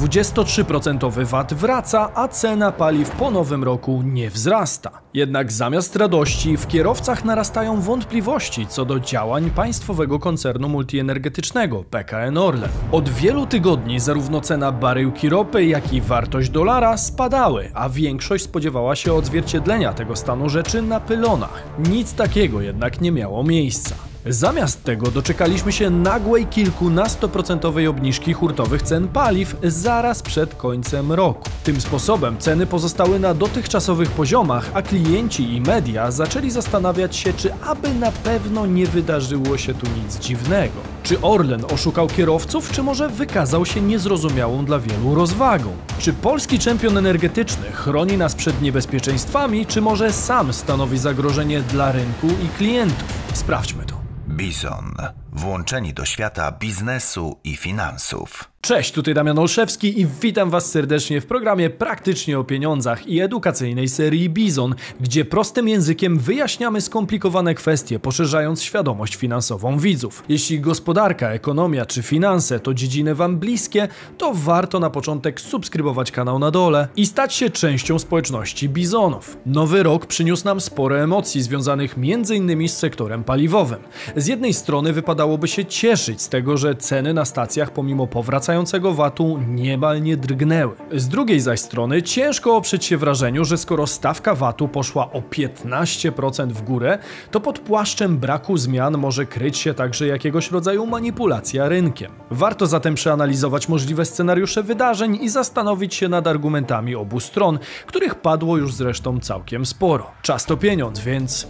23% VAT wraca, a cena paliw po nowym roku nie wzrasta. Jednak zamiast radości w kierowcach narastają wątpliwości co do działań państwowego koncernu multienergetycznego PKN Orlen. Od wielu tygodni zarówno cena baryłki ropy, jak i wartość dolara spadały, a większość spodziewała się odzwierciedlenia tego stanu rzeczy na pylonach. Nic takiego jednak nie miało miejsca. Zamiast tego doczekaliśmy się nagłej kilkunastoprocentowej obniżki hurtowych cen paliw zaraz przed końcem roku. Tym sposobem ceny pozostały na dotychczasowych poziomach, a klienci i media zaczęli zastanawiać się, czy aby na pewno nie wydarzyło się tu nic dziwnego. Czy Orlen oszukał kierowców, czy może wykazał się niezrozumiałą dla wielu rozwagą? Czy polski czempion energetyczny chroni nas przed niebezpieczeństwami, czy może sam stanowi zagrożenie dla rynku i klientów? Sprawdźmy to. Bison. Włączeni do świata biznesu i finansów. Cześć, tutaj Damian Olszewski i witam Was serdecznie w programie Praktycznie o pieniądzach i edukacyjnej serii Bizon, gdzie prostym językiem wyjaśniamy skomplikowane kwestie, poszerzając świadomość finansową widzów. Jeśli gospodarka, ekonomia czy finanse to dziedziny Wam bliskie, to warto na początek subskrybować kanał na dole i stać się częścią społeczności Bizonów. Nowy rok przyniósł nam sporo emocji związanych m.in. z sektorem paliwowym. Z jednej strony wypadałoby się cieszyć z tego, że ceny na stacjach pomimo powracającego VAT-u niemal nie drgnęły. Z drugiej zaś strony ciężko oprzeć się wrażeniu, że skoro stawka VAT-u poszła o 15% w górę, to pod płaszczem braku zmian może kryć się także jakiegoś rodzaju manipulacja rynkiem. Warto zatem przeanalizować możliwe scenariusze wydarzeń i zastanowić się nad argumentami obu stron, których padło już zresztą całkiem sporo. Czas to pieniądz, więc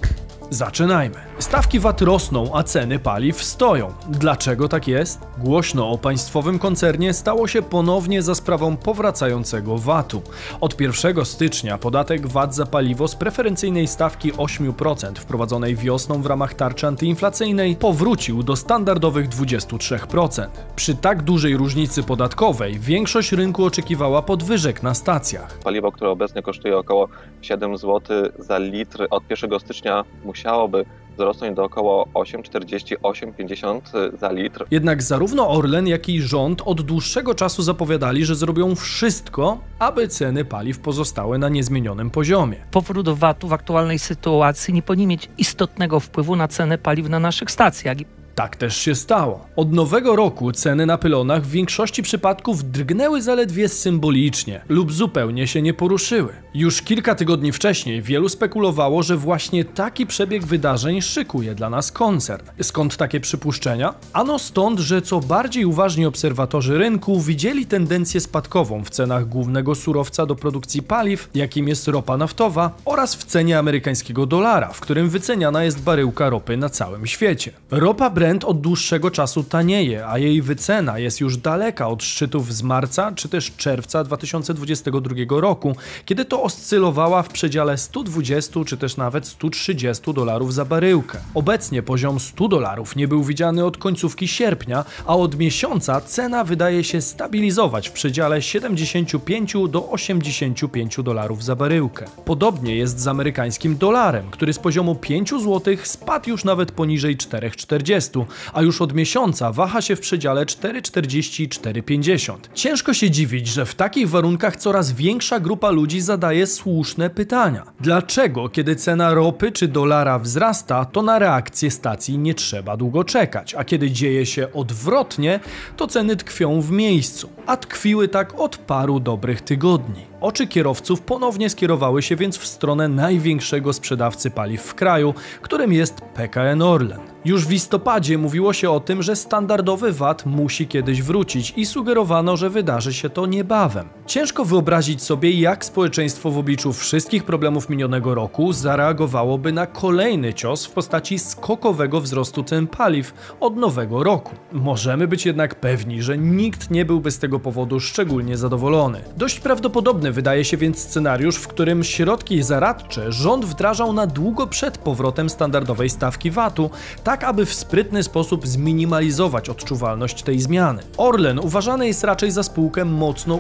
Zaczynajmy. Stawki VAT rosną, a ceny paliw stoją. Dlaczego tak jest? Głośno o państwowym koncernie stało się ponownie za sprawą powracającego VAT-u. Od 1 stycznia podatek VAT za paliwo z preferencyjnej stawki 8% wprowadzonej wiosną w ramach tarczy antyinflacyjnej powrócił do standardowych 23%. Przy tak dużej różnicy podatkowej większość rynku oczekiwała podwyżek na stacjach. Paliwo, które obecnie kosztuje około 7 zł za litr, od 1 stycznia musiałoby wzrosnąć do około 8,48-50 za litr. Jednak zarówno Orlen, jak i rząd od dłuższego czasu zapowiadali, że zrobią wszystko, aby ceny paliw pozostały na niezmienionym poziomie. Powrót do VAT-u w aktualnej sytuacji nie powinien mieć istotnego wpływu na cenę paliw na naszych stacjach. Tak też się stało. Od nowego roku ceny na pylonach w większości przypadków drgnęły zaledwie symbolicznie lub zupełnie się nie poruszyły. Już kilka tygodni wcześniej wielu spekulowało, że właśnie taki przebieg wydarzeń szykuje dla nas koncern. Skąd takie przypuszczenia? Ano stąd, że co bardziej uważni obserwatorzy rynku widzieli tendencję spadkową w cenach głównego surowca do produkcji paliw, jakim jest ropa naftowa, oraz w cenie amerykańskiego dolara, w którym wyceniana jest baryłka ropy na całym świecie. Ropa Brent od dłuższego czasu tanieje, a jej wycena jest już daleka od szczytów z marca czy też czerwca 2022 roku, kiedy to oscylowała w przedziale 120 czy też nawet 130 dolarów za baryłkę. Obecnie poziom 100 dolarów nie był widziany od końcówki sierpnia, a od miesiąca cena wydaje się stabilizować w przedziale 75 do 85 dolarów za baryłkę. Podobnie jest z amerykańskim dolarem, który z poziomu 5 zł spadł już nawet poniżej 4,40, a już od miesiąca waha się w przedziale 4,40-4,50. Ciężko się dziwić, że w takich warunkach coraz większa grupa ludzi zadaje słuszne pytania. Dlaczego, kiedy cena ropy czy dolara wzrasta, to na reakcję stacji nie trzeba długo czekać, a kiedy dzieje się odwrotnie, to ceny tkwią w miejscu, a tkwiły tak od paru dobrych tygodni. Oczy kierowców ponownie skierowały się więc w stronę największego sprzedawcy paliw w kraju, którym jest PKN Orlen. Już w listopadzie mówiło się o tym, że standardowy VAT musi kiedyś wrócić i sugerowano, że wydarzy się to niebawem. Ciężko wyobrazić sobie, jak społeczeństwo w obliczu wszystkich problemów minionego roku zareagowałoby na kolejny cios w postaci skokowego wzrostu cen paliw od nowego roku. Możemy być jednak pewni, że nikt nie byłby z tego powodu szczególnie zadowolony. Dość prawdopodobne Logiczny wydaje się więc scenariusz, w którym środki zaradcze rząd wdrażał na długo przed powrotem standardowej stawki VAT-u, tak aby w sprytny sposób zminimalizować odczuwalność tej zmiany. Orlen uważany jest raczej za spółkę mocno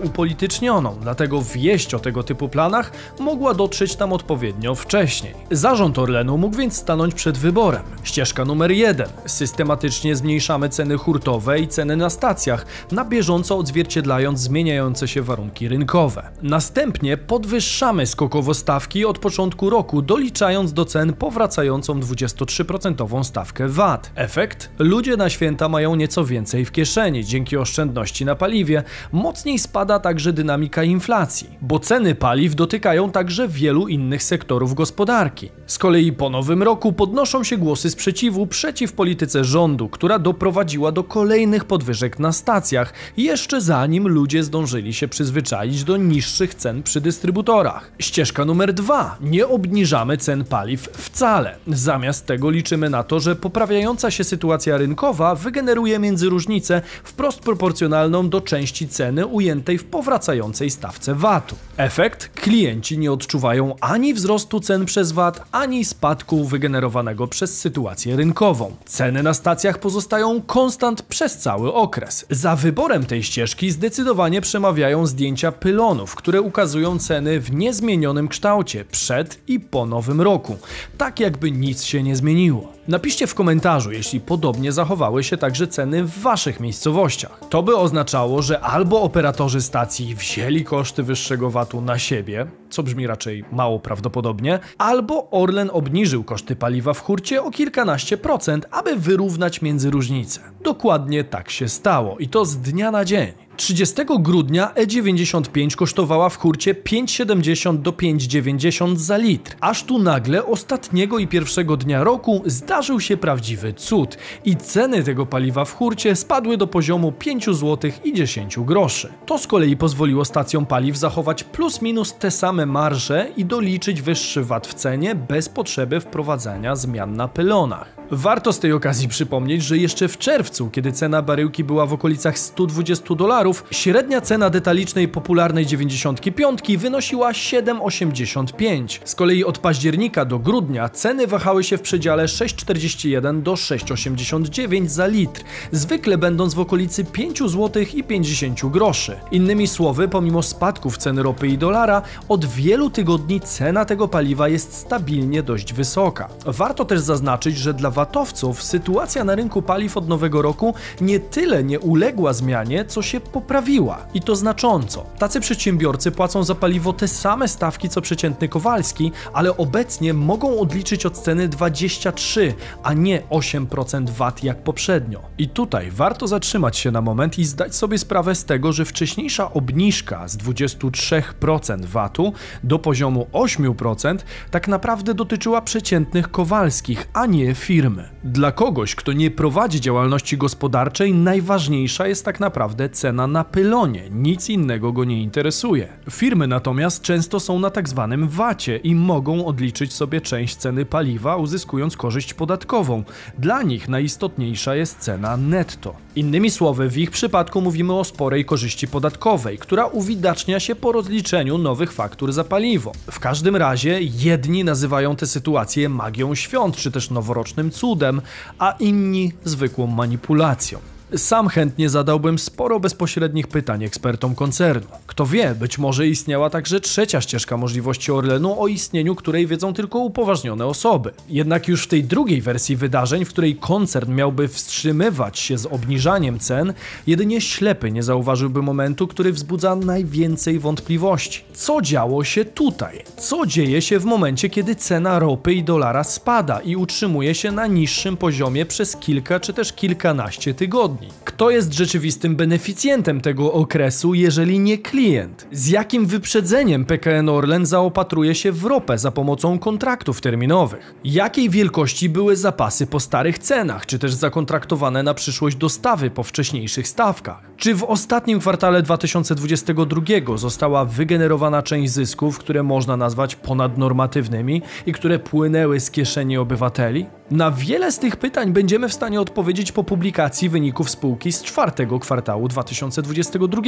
dlatego wieść o tego typu planach mogła dotrzeć tam odpowiednio wcześniej. Zarząd Orlenu mógł więc stanąć przed wyborem. Ścieżka numer jeden. Systematycznie zmniejszamy ceny hurtowe i ceny na stacjach, na bieżąco odzwierciedlając zmieniające się warunki rynkowe. Następnie podwyższamy skokowo stawki od początku roku, doliczając do cen powracającą 23% stawkę VAT. Efekt? Ludzie na święta mają nieco więcej w kieszeni dzięki oszczędności na paliwie. Mocniej spada także dynamika inflacji, bo ceny paliw dotykają także wielu innych sektorów gospodarki. Z kolei po nowym roku podnoszą się głosy sprzeciwu przeciw polityce rządu, która doprowadziła do kolejnych podwyżek na stacjach, jeszcze zanim ludzie zdążyli się przyzwyczaić do niższych cen przy dystrybutorach. Ścieżka numer dwa: Nie obniżamy cen paliw wcale. Zamiast tego liczymy na to, że poprawiająca się sytuacja rynkowa wygeneruje międzyróżnicę wprost proporcjonalną do części ceny ujętej w powracającej stawce VAT-u. Efekt? Klienci nie odczuwają ani wzrostu cen przez VAT, ani spadku wygenerowanego przez sytuację rynkową. Ceny na stacjach pozostają konstant przez cały okres. Za wyborem tej ścieżki zdecydowanie przemawiają zdjęcia pylonów, które ukazują ceny w niezmienionym kształcie przed i po nowym roku, tak jakby nic się nie zmieniło. Napiszcie w komentarzu, jeśli podobnie zachowały się także ceny w waszych miejscowościach. To by oznaczało, że albo operatorzy stacji wzięli koszty wyższego VAT-u na siebie, co brzmi raczej mało prawdopodobnie, albo Orlen obniżył koszty paliwa w hurcie o kilkanaście procent, aby wyrównać między różnice. Dokładnie tak się stało i to z dnia na dzień. 30 grudnia E95 kosztowała w hurcie 5,70 do 5,90 za litr. Aż tu nagle ostatniego i pierwszego dnia roku zdarzył się prawdziwy cud i ceny tego paliwa w hurcie spadły do poziomu 5 zł i 10 groszy. To z kolei pozwoliło stacjom paliw zachować plus minus te same marże i doliczyć wyższy VAT w cenie bez potrzeby wprowadzania zmian na pylonach. Warto z tej okazji przypomnieć, że jeszcze w czerwcu, kiedy cena baryłki była w okolicach 120 dolarów, średnia cena detalicznej popularnej 95 wynosiła 7,85. Z kolei od października do grudnia ceny wahały się w przedziale 6,41 do 6,89 za litr, zwykle będąc w okolicy 5 zł i 50 groszy. Innymi słowy, pomimo spadków ceny ropy i dolara, od wielu tygodni cena tego paliwa jest stabilnie dość wysoka. Warto też zaznaczyć, że dla watowców sytuacja na rynku paliw od nowego roku nie tyle nie uległa zmianie, co się poprawiła. I to znacząco. Tacy przedsiębiorcy płacą za paliwo te same stawki co przeciętny Kowalski, ale obecnie mogą odliczyć od ceny 23, a nie 8% VAT jak poprzednio. I tutaj warto zatrzymać się na moment i zdać sobie sprawę z tego, że wcześniejsza obniżka z 23% VAT-u do poziomu 8% tak naprawdę dotyczyła przeciętnych Kowalskich, a nie firm firmy. Dla kogoś, kto nie prowadzi działalności gospodarczej, najważniejsza jest tak naprawdę cena na pylonie. Nic innego go nie interesuje. Firmy natomiast często są na tak zwanym VAT-ie i mogą odliczyć sobie część ceny paliwa, uzyskując korzyść podatkową. Dla nich najistotniejsza jest cena netto. Innymi słowy, w ich przypadku mówimy o sporej korzyści podatkowej, która uwidacznia się po rozliczeniu nowych faktur za paliwo. W każdym razie jedni nazywają tę sytuację magią świąt, czy też noworocznym cudem, a inni zwykłą manipulacją. Sam chętnie zadałbym sporo bezpośrednich pytań ekspertom koncernu. Kto wie, być może istniała także trzecia ścieżka możliwości Orlenu, o istnieniu której wiedzą tylko upoważnione osoby. Jednak już w tej drugiej wersji wydarzeń, w której koncern miałby wstrzymywać się z obniżaniem cen, jedynie ślepy nie zauważyłby momentu, który wzbudza najwięcej wątpliwości. Co działo się tutaj? Co dzieje się w momencie, kiedy cena ropy i dolara spada i utrzymuje się na niższym poziomie przez kilka czy też kilkanaście tygodni? Kto jest rzeczywistym beneficjentem tego okresu, jeżeli nie klient? Z jakim wyprzedzeniem PKN Orlen zaopatruje się w ropę za pomocą kontraktów terminowych? Jakiej wielkości były zapasy po starych cenach, czy też zakontraktowane na przyszłość dostawy po wcześniejszych stawkach? Czy w ostatnim kwartale 2022 została wygenerowana część zysków, które można nazwać ponadnormatywnymi i które płynęły z kieszeni obywateli? Na wiele z tych pytań będziemy w stanie odpowiedzieć po publikacji wyników spółki z czwartego kwartału 2022.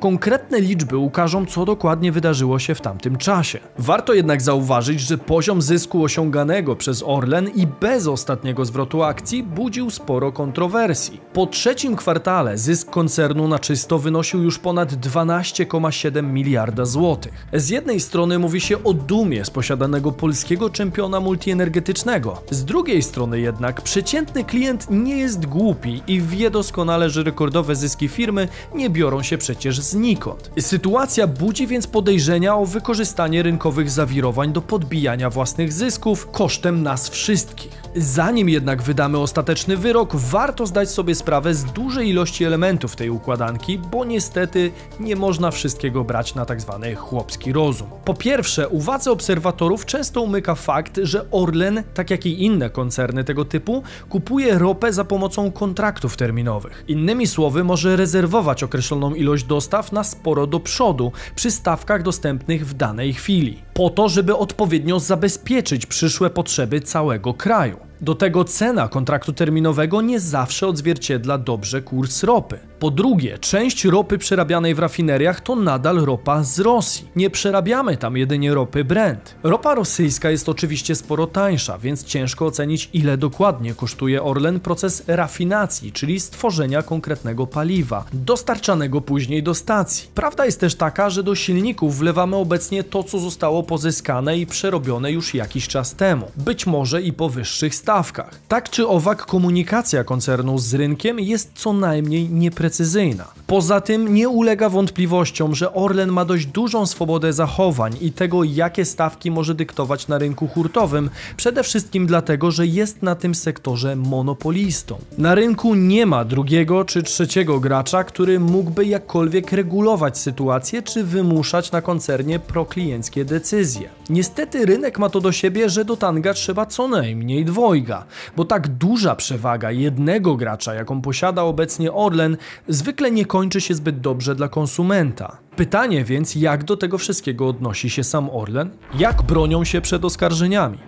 Konkretne liczby ukażą, co dokładnie wydarzyło się w tamtym czasie. Warto jednak zauważyć, że poziom zysku osiąganego przez Orlen i bez ostatniego zwrotu akcji budził sporo kontrowersji. Po trzecim kwartale zysk koncernu na czysto wynosił już ponad 12,7 miliarda złotych. Z jednej strony mówi się o dumie z posiadanego polskiego czempiona multienergetycznego, z drugiej strony jednak przeciętny klient nie jest głupi i wie doskonale, że rekordowe zyski firmy nie biorą się przecież znikąd. Sytuacja budzi więc podejrzenia o wykorzystanie rynkowych zawirowań do podbijania własnych zysków kosztem nas wszystkich. Zanim jednak wydamy ostateczny wyrok, warto zdać sobie sprawę z dużej ilości elementów tej układanki, bo niestety nie można wszystkiego brać na tak zwany chłopski rozum. Po pierwsze, uwadze obserwatorów często umyka fakt, że Orlen, tak jak i inne koncerny tego typu, kupuje ropę za pomocą kontraktów terminowych. Innymi słowy, może rezerwować określoną ilość dostaw na sporo do przodu przy stawkach dostępnych w danej chwili, po to, żeby odpowiednio zabezpieczyć przyszłe potrzeby całego kraju. Do tego cena kontraktu terminowego nie zawsze odzwierciedla dobrze kurs ropy. Po drugie, część ropy przerabianej w rafineriach to nadal ropa z Rosji. Nie przerabiamy tam jedynie ropy Brent. Ropa rosyjska jest oczywiście sporo tańsza, więc ciężko ocenić ile dokładnie kosztuje Orlen proces rafinacji, czyli stworzenia konkretnego paliwa, dostarczanego później do stacji. Prawda jest też taka, że do silników wlewamy obecnie to, co zostało pozyskane i przerobione już jakiś czas temu. Być może i po wyższych stawkach. Tak czy owak komunikacja koncernu z rynkiem jest co najmniej nieprecyzyjna precyzyjna. Poza tym nie ulega wątpliwościom, że Orlen ma dość dużą swobodę zachowań i tego, jakie stawki może dyktować na rynku hurtowym, przede wszystkim dlatego, że jest na tym sektorze monopolistą. Na rynku nie ma drugiego czy trzeciego gracza, który mógłby jakkolwiek regulować sytuację czy wymuszać na koncernie proklienckie decyzje. Niestety rynek ma to do siebie, że do tanga trzeba co najmniej dwojga, bo tak duża przewaga jednego gracza, jaką posiada obecnie Orlen, zwykle nie kończy się zbyt dobrze dla konsumenta. Pytanie więc, jak do tego wszystkiego odnosi się sam Orlen? Jak bronią się przed oskarżeniami?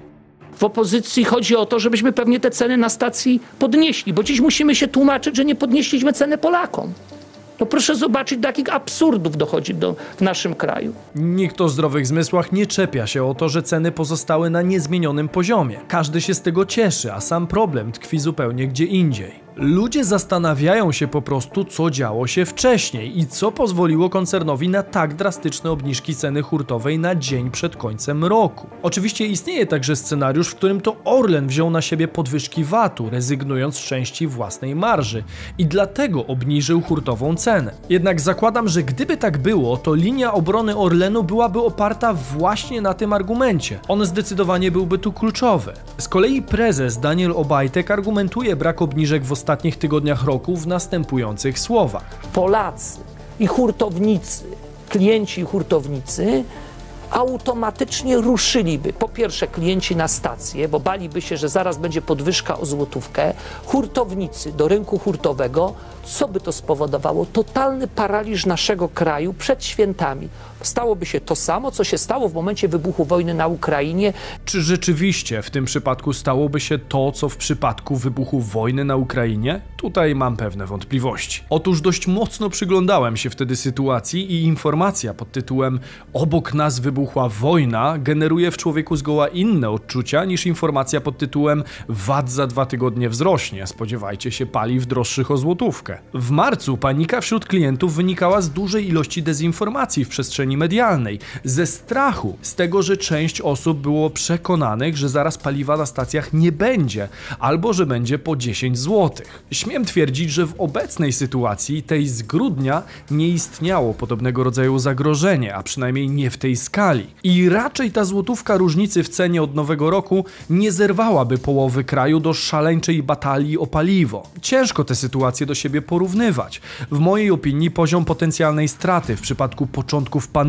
W opozycji chodzi o to, żebyśmy pewnie te ceny na stacji podnieśli, bo dziś musimy się tłumaczyć, że nie podnieśliśmy ceny Polakom. No proszę zobaczyć, do jakich absurdów dochodzi do, w naszym kraju. Nikt o zdrowych zmysłach nie czepia się o to, że ceny pozostały na niezmienionym poziomie. Każdy się z tego cieszy, a sam problem tkwi zupełnie gdzie indziej. Ludzie zastanawiają się po prostu, co działo się wcześniej i co pozwoliło koncernowi na tak drastyczne obniżki ceny hurtowej na dzień przed końcem roku. Oczywiście istnieje także scenariusz, w którym to Orlen wziął na siebie podwyżki VAT-u, rezygnując z części własnej marży i dlatego obniżył hurtową cenę. Jednak zakładam, że gdyby tak było, to linia obrony Orlenu byłaby oparta właśnie na tym argumencie. On zdecydowanie byłby tu kluczowy. Z kolei prezes Daniel Obajtek argumentuje brak obniżek w ostatnich tygodniach roku w następujących słowach. Polacy i hurtownicy, klienci i hurtownicy automatycznie ruszyliby. Po pierwsze, klienci na stację, bo baliby się, że zaraz będzie podwyżka o złotówkę. Hurtownicy do rynku hurtowego. Co by to spowodowało? Totalny paraliż naszego kraju przed świętami. Stałoby się to samo, co się stało w momencie wybuchu wojny na Ukrainie. Czy rzeczywiście w tym przypadku stałoby się to, co w przypadku wybuchu wojny na Ukrainie? Tutaj mam pewne wątpliwości. Otóż dość mocno przyglądałem się wtedy sytuacji i informacja pod tytułem Obok nas wybuchła wojna generuje w człowieku zgoła inne odczucia niż informacja pod tytułem VAT za dwa tygodnie wzrośnie, spodziewajcie się paliw droższych o złotówkę. W marcu panika wśród klientów wynikała z dużej ilości dezinformacji w przestrzeni medialnej, ze strachu, z tego, że część osób było przekonanych, że zaraz paliwa na stacjach nie będzie, albo że będzie po 10 zł. Śmiem twierdzić, że w obecnej sytuacji, tej z grudnia, nie istniało podobnego rodzaju zagrożenie, a przynajmniej nie w tej skali. I raczej ta złotówka różnicy w cenie od nowego roku nie zerwałaby połowy kraju do szaleńczej batalii o paliwo. Ciężko te sytuacje do siebie porównywać. W mojej opinii poziom potencjalnej straty w przypadku początków pandemii,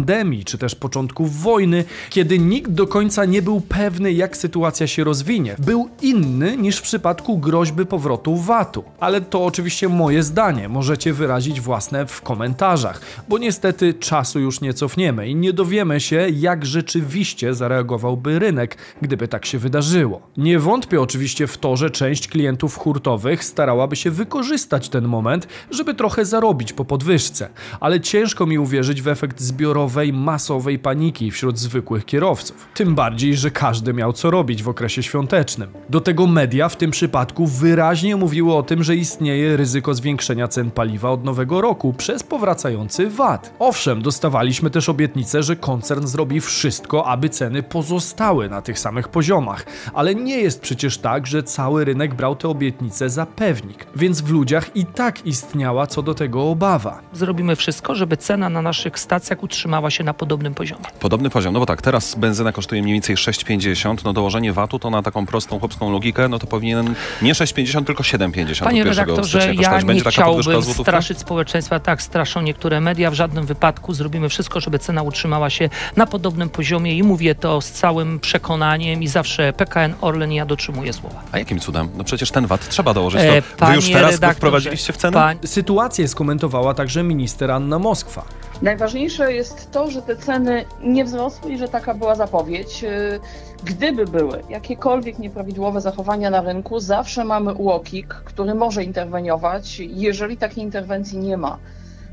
czy też początków wojny, kiedy nikt do końca nie był pewny, jak sytuacja się rozwinie, był inny niż w przypadku groźby powrotu VAT-u. Ale to oczywiście moje zdanie, możecie wyrazić własne w komentarzach, bo niestety czasu już nie cofniemy i nie dowiemy się, jak rzeczywiście zareagowałby rynek, gdyby tak się wydarzyło. Nie wątpię oczywiście w to, że część klientów hurtowych starałaby się wykorzystać ten moment, żeby trochę zarobić po podwyżce, ale ciężko mi uwierzyć w efekt zbiorowej, masowej paniki wśród zwykłych kierowców. Tym bardziej, że każdy miał co robić w okresie świątecznym. Do tego media w tym przypadku wyraźnie mówiły o tym, że istnieje ryzyko zwiększenia cen paliwa od nowego roku przez powracający VAT. Owszem, dostawaliśmy też obietnicę, że koncern zrobi wszystko, aby ceny pozostały na tych samych poziomach, ale nie jest przecież tak, że cały rynek brał te obietnice za pewnik, więc w ludziach i tak istniała co do tego obawa. Zrobimy wszystko, żeby cena na naszych stacjach utrzymała się na podobnym poziomie. Podobny poziom, no bo tak, teraz benzyna kosztuje mniej więcej 6,50, no dołożenie VAT-u to na taką prostą, chłopską logikę, no to powinien nie 6,50, tylko 7,50 Panie od 1 redaktorze, ja nie Będzie chciałbym straszyć społeczeństwa, tak straszą niektóre media. W żadnym wypadku zrobimy wszystko, żeby cena utrzymała się na podobnym poziomie i mówię to z całym przekonaniem i zawsze PKN Orlen i ja dotrzymuję słowa. A jakim cudem? No przecież ten VAT trzeba dołożyć. E, wy już teraz wprowadziliście w cenę? Pań, Sytuację skomentowała także minister Anna Moskwa. Najważniejsze jest to, że te ceny nie wzrosły i że taka była zapowiedź. Yy, Gdyby były jakiekolwiek nieprawidłowe zachowania na rynku, zawsze mamy UOKiK, który może interweniować. Jeżeli takiej interwencji nie ma,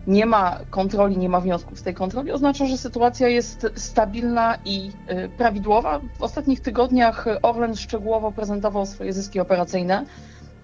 nie ma kontroli, nie ma wniosków z tej kontroli, oznacza, że sytuacja jest stabilna i yy, prawidłowa. W ostatnich tygodniach Orlen szczegółowo prezentował swoje zyski operacyjne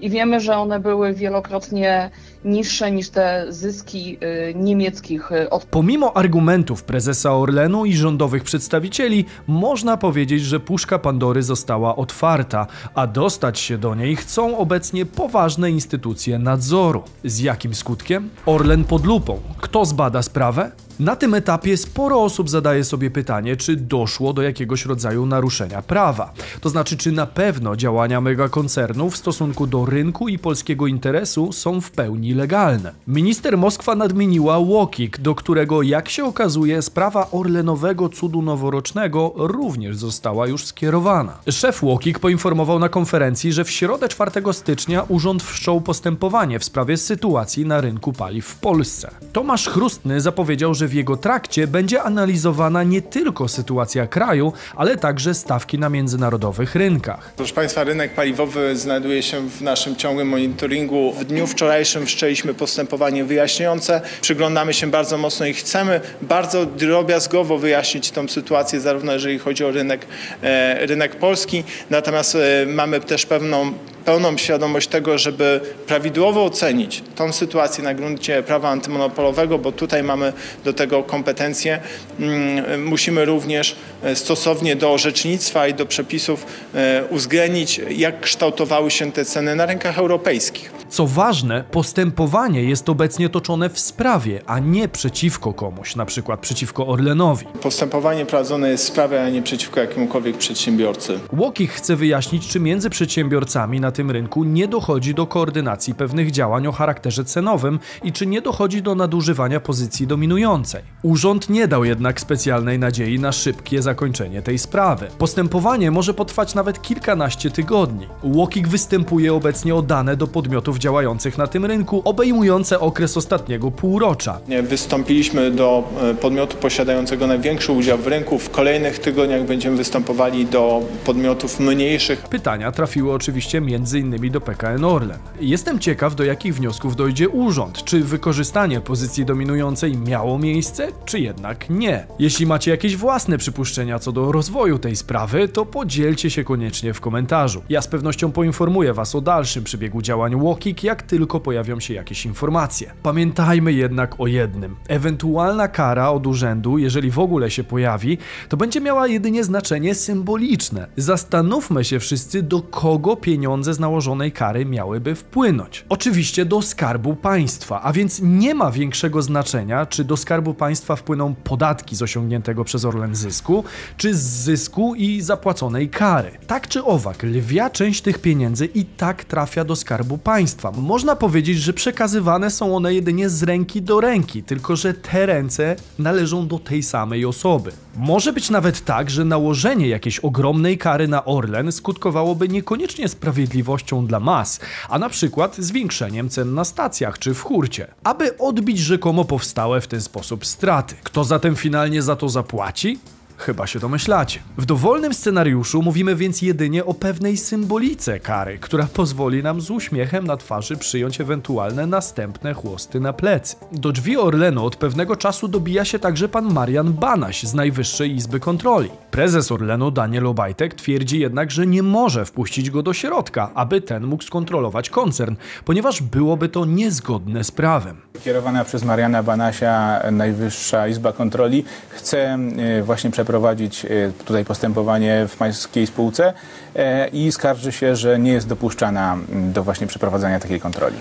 i wiemy, że one były wielokrotnie niższe niż te zyski y, niemieckich y, od Pomimo argumentów prezesa Orlenu i rządowych przedstawicieli, można powiedzieć, że puszka Pandory została otwarta, a dostać się do niej chcą obecnie poważne instytucje nadzoru. Z jakim skutkiem? Orlen pod lupą. Kto zbada sprawę? Na tym etapie sporo osób zadaje sobie pytanie, czy doszło do jakiegoś rodzaju naruszenia prawa. To znaczy, czy na pewno działania megakoncernu w stosunku do rynku i polskiego interesu są w pełni legalne. Minister Moskwa nadmieniła Łokik, do którego, jak się okazuje, sprawa orlenowego cudu noworocznego również została już skierowana. Szef Łokik poinformował na konferencji, że w środę 4 stycznia urząd wszczął postępowanie w sprawie sytuacji na rynku paliw w Polsce. Tomasz Chrustny zapowiedział, że w jego trakcie będzie analizowana nie tylko sytuacja kraju, ale także stawki na międzynarodowych rynkach. Proszę Państwa, rynek paliwowy znajduje się w naszym ciągłym monitoringu. W dniu wczorajszym wszczęliśmy postępowanie wyjaśniające. Przyglądamy się bardzo mocno i chcemy bardzo drobiazgowo wyjaśnić tą sytuację, zarówno jeżeli chodzi o rynek, e, rynek polski, natomiast e, mamy też pewną pełną świadomość tego, żeby prawidłowo ocenić tą sytuację na gruncie prawa antymonopolowego, bo tutaj mamy do tego kompetencje. Mm, Musimy również e, stosownie do orzecznictwa i do przepisów e, uwzględnić, jak kształtowały się te ceny na rynkach europejskich. Co ważne, postępowanie jest obecnie toczone w sprawie, a nie przeciwko komuś, na przykład przeciwko Orlenowi. Postępowanie prowadzone jest w sprawie, a nie przeciwko jakiemukolwiek przedsiębiorcy. Łokich chce wyjaśnić, czy między przedsiębiorcami na tym rynku nie dochodzi do koordynacji pewnych działań o charakterze cenowym i czy nie dochodzi do nadużywania pozycji dominującej. Urząd nie dał jednak specjalnej nadziei na szybkie zakończenie tej sprawy. Postępowanie może potrwać nawet kilkanaście tygodni. Łokik występuje obecnie o dane do podmiotów działających na tym rynku, obejmujące okres ostatniego półrocza. Nie, Wystąpiliśmy do e, podmiotu posiadającego największy udział w rynku. W kolejnych tygodniach będziemy występowali do podmiotów mniejszych. Pytania trafiły oczywiście m.in. do PKN Orlen. Jestem ciekaw, do jakich wniosków dojdzie urząd. Czy wykorzystanie pozycji dominującej miało miejsce, czy jednak nie? Jeśli macie jakieś własne przypuszczenia co do rozwoju tej sprawy, to podzielcie się koniecznie w komentarzu. Ja z pewnością poinformuję Was o dalszym przebiegu działań Jak tylko pojawią się jakieś informacje. Pamiętajmy jednak o jednym. Ewentualna kara od urzędu, jeżeli w ogóle się pojawi, to będzie miała jedynie znaczenie symboliczne. Zastanówmy się wszyscy, do kogo pieniądze z nałożonej kary miałyby wpłynąć. Oczywiście do skarbu państwa, a więc nie ma większego znaczenia, czy do skarbu państwa wpłyną podatki z osiągniętego przez Orlen zysku, czy z zysku i zapłaconej kary. Tak czy owak, lwia część tych pieniędzy i tak trafia do skarbu państwa. Można powiedzieć, że przekazywane są one jedynie z ręki do ręki, tylko że te ręce należą do tej samej osoby. Może być nawet tak, że nałożenie jakiejś ogromnej kary na Orlen skutkowałoby niekoniecznie sprawiedliwością dla mas, a na przykład zwiększeniem cen na stacjach czy w hurcie, aby odbić rzekomo powstałe w ten sposób straty. Kto zatem finalnie za to zapłaci? Chyba się domyślacie. W dowolnym scenariuszu mówimy więc jedynie o pewnej symbolice kary, która pozwoli nam z uśmiechem na twarzy przyjąć ewentualne następne chłosty na plecy. Do drzwi Orlenu od pewnego czasu dobija się także pan Marian Banaś z Najwyższej Izby Kontroli. Prezes Orlenu Daniel Obajtek twierdzi jednak, że nie może wpuścić go do środka, aby ten mógł skontrolować koncern, ponieważ byłoby to niezgodne z prawem. Kierowana przez Mariana Banasia Najwyższa Izba Kontroli chce e, właśnie przeprowadzić e, tutaj postępowanie w pańskiej spółce e, i skarży się, że nie jest dopuszczana do właśnie przeprowadzania takiej kontroli.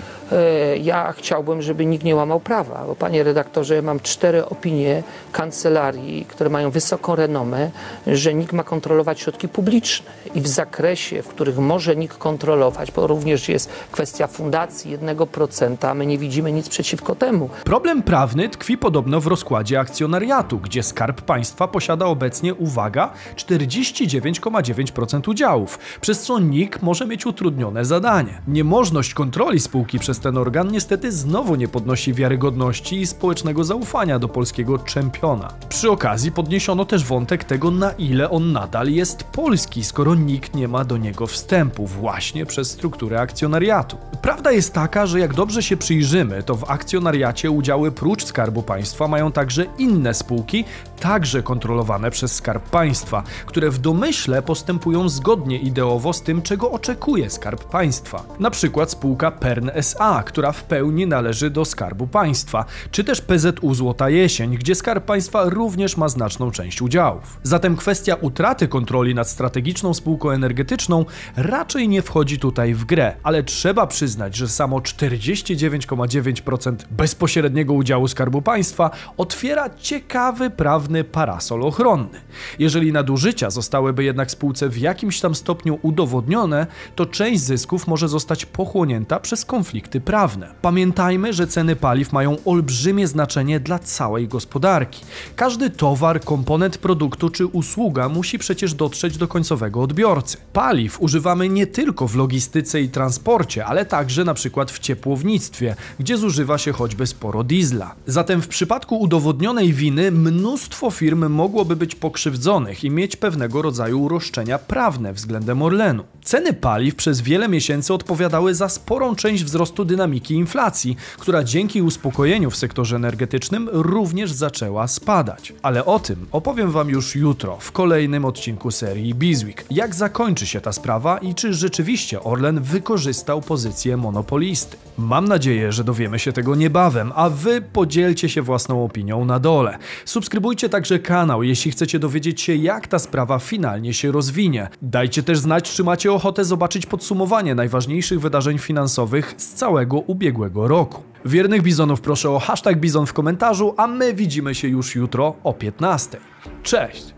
Ja chciałbym, żeby nikt nie łamał prawa, bo panie redaktorze, ja mam cztery opinie kancelarii, które mają wysoką renomę, że NIK ma kontrolować środki publiczne i w zakresie, w których może NIK kontrolować, bo również jest kwestia fundacji 1%, my nie widzimy nic przeciwko temu. Problem prawny tkwi podobno w rozkładzie akcjonariatu, gdzie Skarb Państwa posiada obecnie, uwaga, 49,9% udziałów, przez co NIK może mieć utrudnione zadanie. Niemożność kontroli spółki przez ten organ niestety znowu nie podnosi wiarygodności i społecznego zaufania do polskiego czempiona. Przy okazji podniesiono też wątek tego, na ile on nadal jest polski, skoro nikt nie ma do niego wstępu właśnie przez strukturę akcjonariatu. Prawda jest taka, że jak dobrze się przyjrzymy, to w akcjonariacie udziały prócz Skarbu Państwa mają także inne spółki, także kontrolowane przez Skarb Państwa, które w domyśle postępują zgodnie ideowo z tym, czego oczekuje Skarb Państwa. Na przykład spółka PERN SA, która w pełni należy do Skarbu Państwa, czy też PZU Złota Jesień, gdzie Skarb Państwa również ma znaczną część udziałów. Zatem kwestia utraty kontroli nad strategiczną spółką energetyczną raczej nie wchodzi tutaj w grę, ale trzeba przyznać, że samo 49,9% bezpośredniego udziału Skarbu Państwa otwiera ciekawy prawny parasol ochronny. Jeżeli nadużycia zostałyby jednak spółce w jakimś tam stopniu udowodnione, to część zysków może zostać pochłonięta przez konflikty prawne. Pamiętajmy, że ceny paliw mają olbrzymie znaczenie dla całej gospodarki. Każdy towar, komponent produktu czy usługa musi przecież dotrzeć do końcowego odbiorcy. Paliw używamy nie tylko w logistyce i transporcie, ale także na przykład w ciepłownictwie, gdzie zużywa się choćby sporo diesla. Zatem w przypadku udowodnionej winy mnóstwo firm mogłoby być pokrzywdzonych i mieć pewnego rodzaju roszczenia prawne względem Orlenu. Ceny paliw przez wiele miesięcy odpowiadały za sporą część wzrostu dynamiki inflacji, która dzięki uspokojeniu w sektorze energetycznym również zaczęła spadać. Ale o tym opowiem Wam już jutro w kolejnym odcinku serii Bizweek. Jak zakończy się ta sprawa i czy rzeczywiście Orlen wykorzystał pozycję monopolisty? Mam nadzieję, że dowiemy się tego niebawem, a Wy podzielcie się własną opinią na dole. Subskrybujcie także kanał, jeśli chcecie dowiedzieć się, jak ta sprawa finalnie się rozwinie. Dajcie też znać, czy macie ochotę zobaczyć podsumowanie najważniejszych wydarzeń finansowych z całego ubiegłego roku. Wiernych bizonów proszę o hashtag bizon w komentarzu, a my widzimy się już jutro o 15. Cześć!